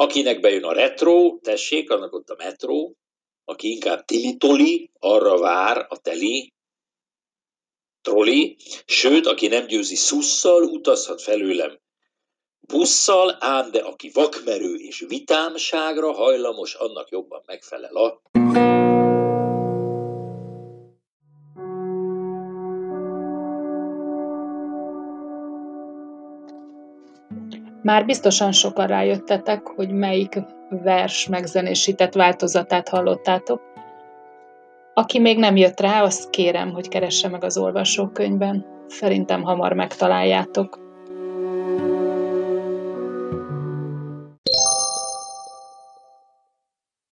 Akinek bejön a retro, tessék, annak ott a metró, aki inkább tili-toli, arra vár a teli, troli, sőt, aki nem győzi szusszal, utazhat felőlem busszal, ám de aki vakmerő és vitámságra hajlamos, annak jobban megfelel a... Már biztosan sokan rájöttetek, hogy melyik vers megzenésített változatát hallottátok. Aki még nem jött rá, azt kérem, hogy keresse meg az olvasókönyvben. Szerintem hamar megtaláljátok.